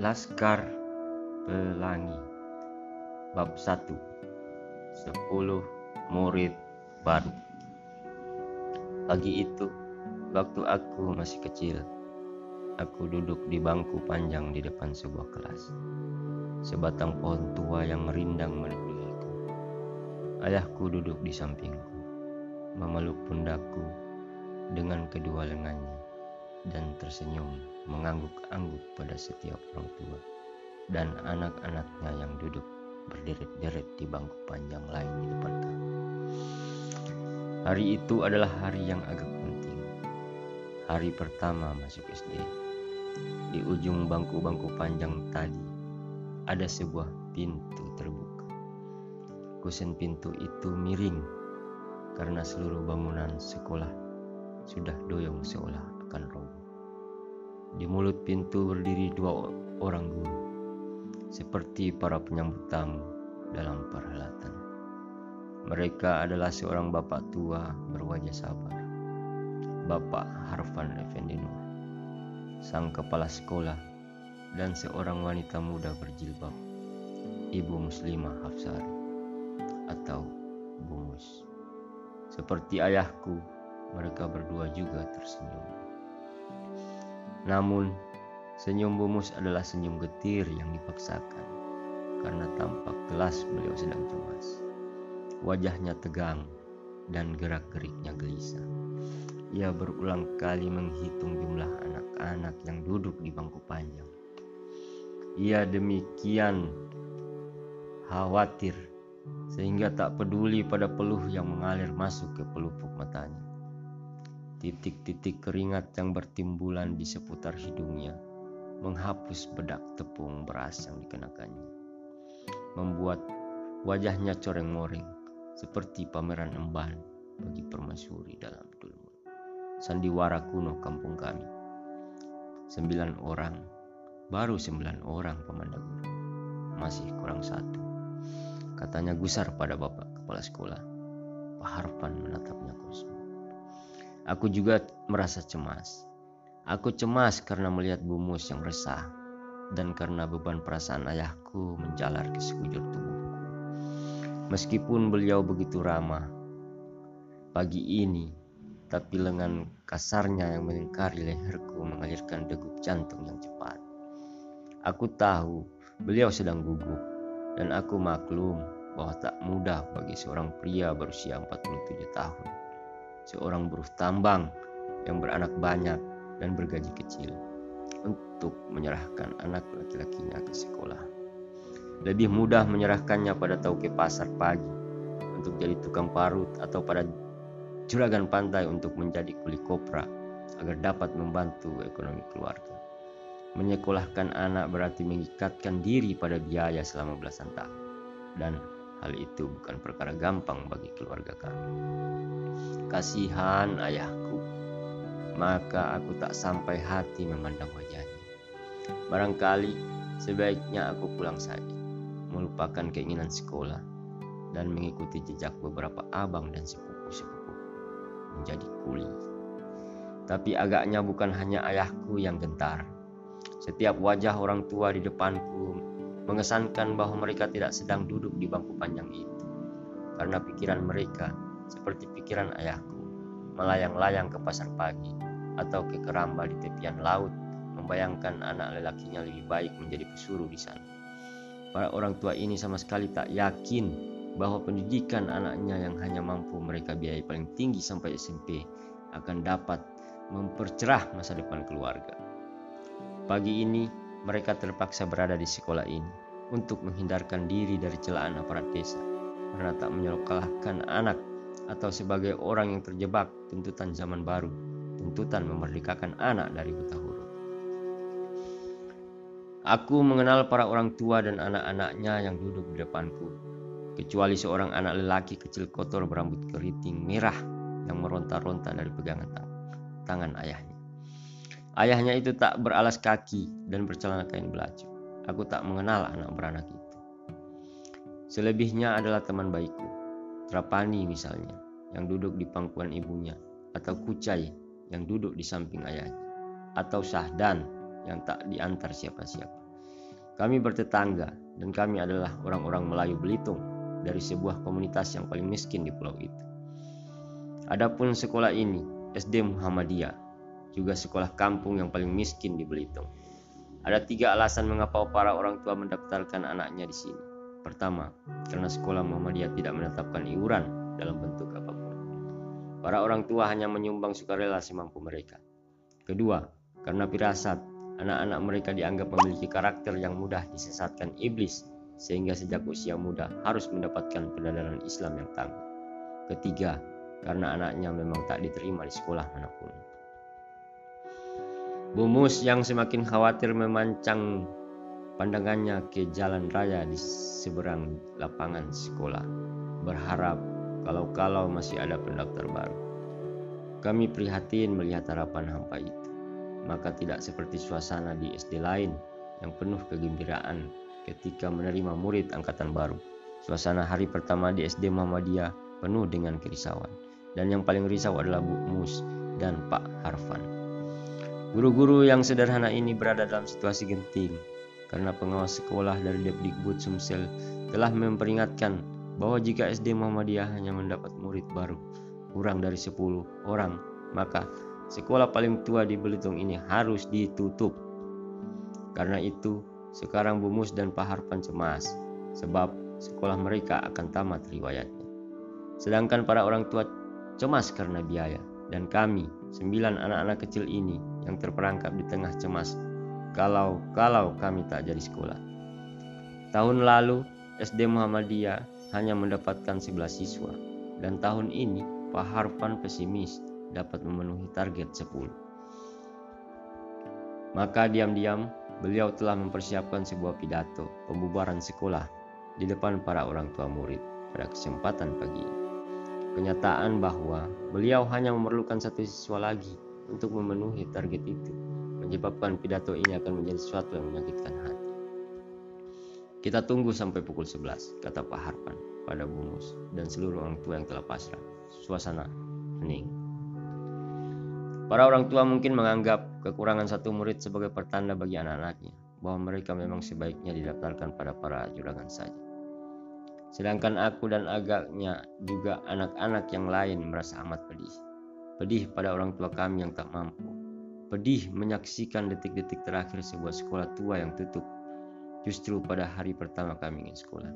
Laskar Pelangi Bab 1 10 murid baru Pagi itu, waktu aku masih kecil, aku duduk di bangku panjang di depan sebuah kelas. Sebatang pohon tua yang merindang meneduhiku. Ayahku duduk di sampingku, memeluk pundakku dengan kedua lengannya dan tersenyum mengangguk-angguk pada setiap orang tua dan anak-anaknya yang duduk berderet-deret di bangku panjang lain di depan kami. Hari itu adalah hari yang agak penting. Hari pertama masuk SD. Di ujung bangku-bangku panjang tadi ada sebuah pintu terbuka. Kusen pintu itu miring karena seluruh bangunan sekolah sudah doyong seolah akan roboh. Di mulut pintu berdiri dua orang guru, seperti para penyambut tamu dalam perhelatan. Mereka adalah seorang bapak tua berwajah sabar, Bapak Harfan Effendi Nur, sang kepala sekolah, dan seorang wanita muda berjilbab, Ibu Muslimah Hafsari, atau Bumus. Seperti ayahku, mereka berdua juga tersenyum. Namun, senyum Bumus adalah senyum getir yang dipaksakan karena tampak jelas beliau sedang cemas. Wajahnya tegang dan gerak-geriknya gelisah. Ia berulang kali menghitung jumlah anak-anak yang duduk di bangku panjang. Ia demikian khawatir sehingga tak peduli pada peluh yang mengalir masuk ke pelupuk matanya. Titik-titik keringat yang bertimbulan di seputar hidungnya menghapus bedak tepung beras yang dikenakannya. Membuat wajahnya coreng-moreng seperti pameran emban bagi permaisuri dalam dulmu. Sandiwara kuno kampung kami. Sembilan orang, baru sembilan orang pemandagur. Masih kurang satu. Katanya gusar pada bapak kepala sekolah. Pak Harpan menatapnya kosong. Aku juga merasa cemas. Aku cemas karena melihat Bumus yang resah dan karena beban perasaan ayahku menjalar ke sekujur tubuhku. Meskipun beliau begitu ramah, pagi ini, tapi lengan kasarnya yang melingkari leherku mengalirkan degup jantung yang cepat. Aku tahu beliau sedang gugup dan aku maklum bahwa tak mudah bagi seorang pria berusia 47 tahun seorang buruh tambang yang beranak banyak dan bergaji kecil untuk menyerahkan anak laki-lakinya ke sekolah. Lebih mudah menyerahkannya pada tauke pasar pagi untuk jadi tukang parut atau pada juragan pantai untuk menjadi kuli kopra agar dapat membantu ekonomi keluarga. Menyekolahkan anak berarti mengikatkan diri pada biaya selama belasan tahun dan hal itu bukan perkara gampang bagi keluarga kami kasihan ayahku. Maka aku tak sampai hati memandang wajahnya. Barangkali sebaiknya aku pulang saja, melupakan keinginan sekolah, dan mengikuti jejak beberapa abang dan sepupu-sepupu menjadi kuli. Tapi agaknya bukan hanya ayahku yang gentar. Setiap wajah orang tua di depanku mengesankan bahwa mereka tidak sedang duduk di bangku panjang itu. Karena pikiran mereka seperti pikiran ayahku, melayang-layang ke pasar pagi atau ke keramba di tepian laut, membayangkan anak lelakinya lebih baik menjadi pesuruh di sana. Para orang tua ini sama sekali tak yakin bahwa pendidikan anaknya yang hanya mampu mereka biayai paling tinggi sampai SMP akan dapat mempercerah masa depan keluarga. Pagi ini mereka terpaksa berada di sekolah ini untuk menghindarkan diri dari celaan aparat desa karena tak menyekolahkan anak atau sebagai orang yang terjebak tuntutan zaman baru, tuntutan memerdekakan anak dari buta huruf. Aku mengenal para orang tua dan anak-anaknya yang duduk di depanku, kecuali seorang anak lelaki kecil kotor berambut keriting merah yang meronta-ronta dari pegangan tang tangan ayahnya. Ayahnya itu tak beralas kaki dan bercelana kain belacu. Aku tak mengenal anak beranak itu. Selebihnya adalah teman baikku, Trapani misalnya, yang duduk di pangkuan ibunya, atau Kucai yang duduk di samping ayahnya, atau Sahdan yang tak diantar siapa-siapa. Kami bertetangga dan kami adalah orang-orang Melayu Belitung dari sebuah komunitas yang paling miskin di pulau itu. Adapun sekolah ini, SD Muhammadiyah, juga sekolah kampung yang paling miskin di Belitung. Ada tiga alasan mengapa para orang tua mendaftarkan anaknya di sini. Pertama, karena sekolah Muhammadiyah tidak menetapkan iuran dalam bentuk apa pun. Para orang tua hanya menyumbang sukarela semampu mereka. Kedua, karena firasat anak-anak mereka dianggap memiliki karakter yang mudah disesatkan iblis sehingga sejak usia muda harus mendapatkan pendidikan Islam yang tangguh. Ketiga, karena anaknya memang tak diterima di sekolah mana pun. Bumus yang semakin khawatir memancang pandangannya ke jalan raya di seberang lapangan sekolah, berharap kalau-kalau masih ada pendaftar baru. Kami prihatin melihat harapan hampa itu, maka tidak seperti suasana di SD lain yang penuh kegembiraan ketika menerima murid angkatan baru. Suasana hari pertama di SD Muhammadiyah penuh dengan kerisauan. Dan yang paling risau adalah Bu Mus dan Pak Harfan. Guru-guru yang sederhana ini berada dalam situasi genting karena pengawas sekolah dari Depdikbud Sumsel telah memperingatkan bahwa jika SD Muhammadiyah hanya mendapat murid baru kurang dari 10 orang, maka sekolah paling tua di Belitung ini harus ditutup. Karena itu, sekarang Bumus dan Pak Harpan cemas sebab sekolah mereka akan tamat riwayatnya. Sedangkan para orang tua cemas karena biaya dan kami, sembilan anak-anak kecil ini yang terperangkap di tengah cemas kalau kalau kami tak jadi sekolah. Tahun lalu SD Muhammadiyah hanya mendapatkan 11 siswa dan tahun ini Pak Harpan pesimis dapat memenuhi target 10. Maka diam-diam beliau telah mempersiapkan sebuah pidato pembubaran sekolah di depan para orang tua murid pada kesempatan pagi ini. Kenyataan bahwa beliau hanya memerlukan satu siswa lagi untuk memenuhi target itu menyebabkan pidato ini akan menjadi sesuatu yang menyakitkan hati. Kita tunggu sampai pukul 11, kata Pak Harpan pada Bumus dan seluruh orang tua yang telah pasrah. Suasana hening. Para orang tua mungkin menganggap kekurangan satu murid sebagai pertanda bagi anak-anaknya bahwa mereka memang sebaiknya didaftarkan pada para juragan saja. Sedangkan aku dan agaknya juga anak-anak yang lain merasa amat pedih. Pedih pada orang tua kami yang tak mampu. Pedih menyaksikan detik-detik terakhir sebuah sekolah tua yang tutup justru pada hari pertama kami ingin sekolah.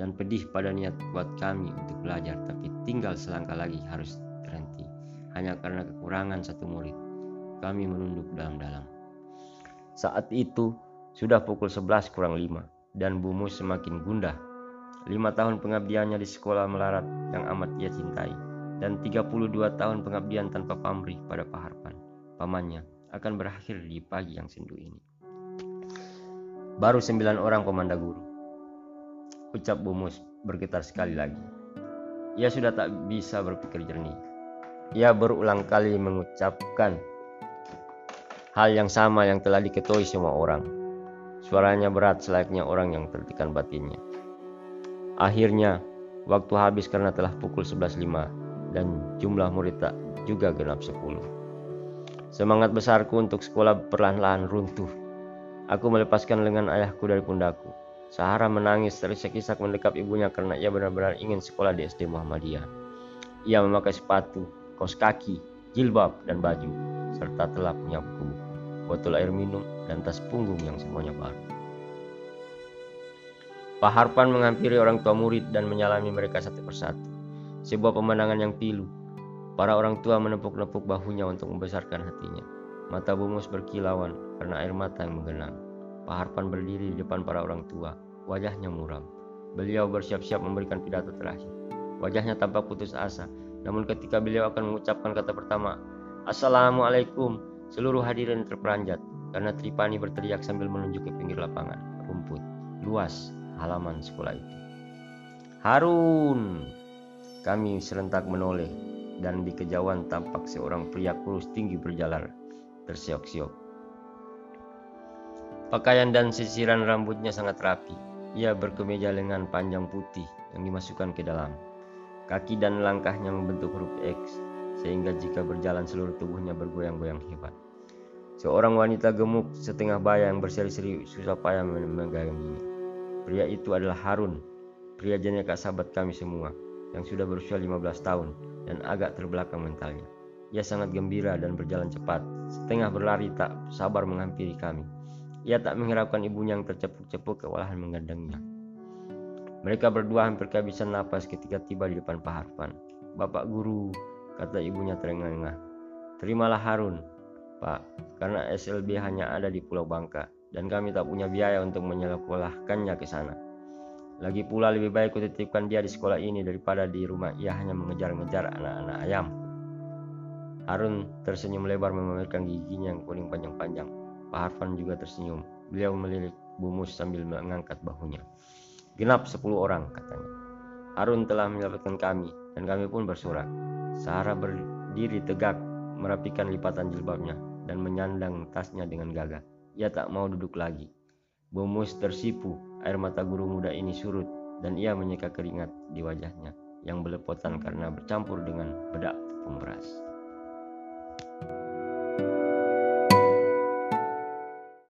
Dan pedih pada niat kuat kami untuk belajar tapi tinggal selangkah lagi harus terhenti hanya karena kekurangan satu murid. Kami menunduk dalam-dalam. Saat itu sudah pukul 11 kurang 5 dan Bumus semakin gundah. Lima tahun pengabdiannya di sekolah melarat yang amat ia cintai dan 32 tahun pengabdian tanpa pamrih pada Pak Harpan, pamannya, akan berakhir di pagi yang sendu ini. Baru sembilan orang komanda guru. Ucap Bumus bergetar sekali lagi. Ia sudah tak bisa berpikir jernih. Ia berulang kali mengucapkan hal yang sama yang telah diketahui semua orang. Suaranya berat selayaknya orang yang tertekan batinnya. Akhirnya, waktu habis karena telah pukul 11.05 dan jumlah murid tak juga genap 10. Semangat besarku untuk sekolah perlahan-lahan runtuh. Aku melepaskan lengan ayahku dari pundakku. Sahara menangis terisak-isak mendekap ibunya karena ia benar-benar ingin sekolah di SD Muhammadiyah. Ia memakai sepatu, kaos kaki, jilbab, dan baju, serta telah punya buku-buku, botol air minum, dan tas punggung yang semuanya baru. Pak Harpan menghampiri orang tua murid dan menyalami mereka satu persatu. Sebuah pemandangan yang pilu. Para orang tua menepuk-nepuk bahunya untuk membesarkan hatinya. Mata Bumus berkilauan karena air mata yang menggenang. Pak Harpan berdiri di depan para orang tua. Wajahnya muram. Beliau bersiap-siap memberikan pidato terakhir. Wajahnya tampak putus asa namun ketika beliau akan mengucapkan kata pertama, Assalamualaikum, seluruh hadirin terperanjat karena Tripani berteriak sambil menunjuk ke pinggir lapangan rumput luas halaman sekolah itu. Harun! Kami serentak menoleh dan di kejauhan tampak seorang pria kurus tinggi berjalan tersiok-siok. Pakaian dan sisiran rambutnya sangat rapi. Ia berkemeja lengan panjang putih yang dimasukkan ke dalam. Kaki dan langkahnya membentuk huruf X, sehingga jika berjalan seluruh tubuhnya bergoyang-goyang hebat. Seorang wanita gemuk setengah baya yang berseri-seri susah payah memeganginya. Pria itu adalah Harun, pria jenaka sahabat kami semua, yang sudah berusia 15 tahun dan agak terbelakang mentalnya. Ia sangat gembira dan berjalan cepat, setengah berlari tak sabar menghampiri kami. Ia tak menghiraukan ibunya yang tercepuk-cepuk kewalahan menggandengnya. Mereka berdua hampir kehabisan napas ketika tiba di depan Pak Harpan. Bapak guru, kata ibunya terengah-engah. Terimalah Harun, Pak, karena SLB hanya ada di Pulau Bangka dan kami tak punya biaya untuk menyekolahkannya ke sana. Lagi pula lebih baik kutitipkan dia di sekolah ini daripada di rumah ia hanya mengejar-ngejar anak-anak ayam. Harun tersenyum lebar memamerkan giginya yang kuning panjang-panjang. Pak Harfan juga tersenyum. Beliau melirik Bumus sambil mengangkat bahunya. Genap sepuluh orang, katanya. Harun telah menyelamatkan kami, dan kami pun bersorak. Sarah berdiri tegak, merapikan lipatan jilbabnya, dan menyandang tasnya dengan gagah. Ia tak mau duduk lagi. Bumus tersipu, air mata guru muda ini surut, dan ia menyeka keringat di wajahnya, yang belepotan karena bercampur dengan bedak tepung.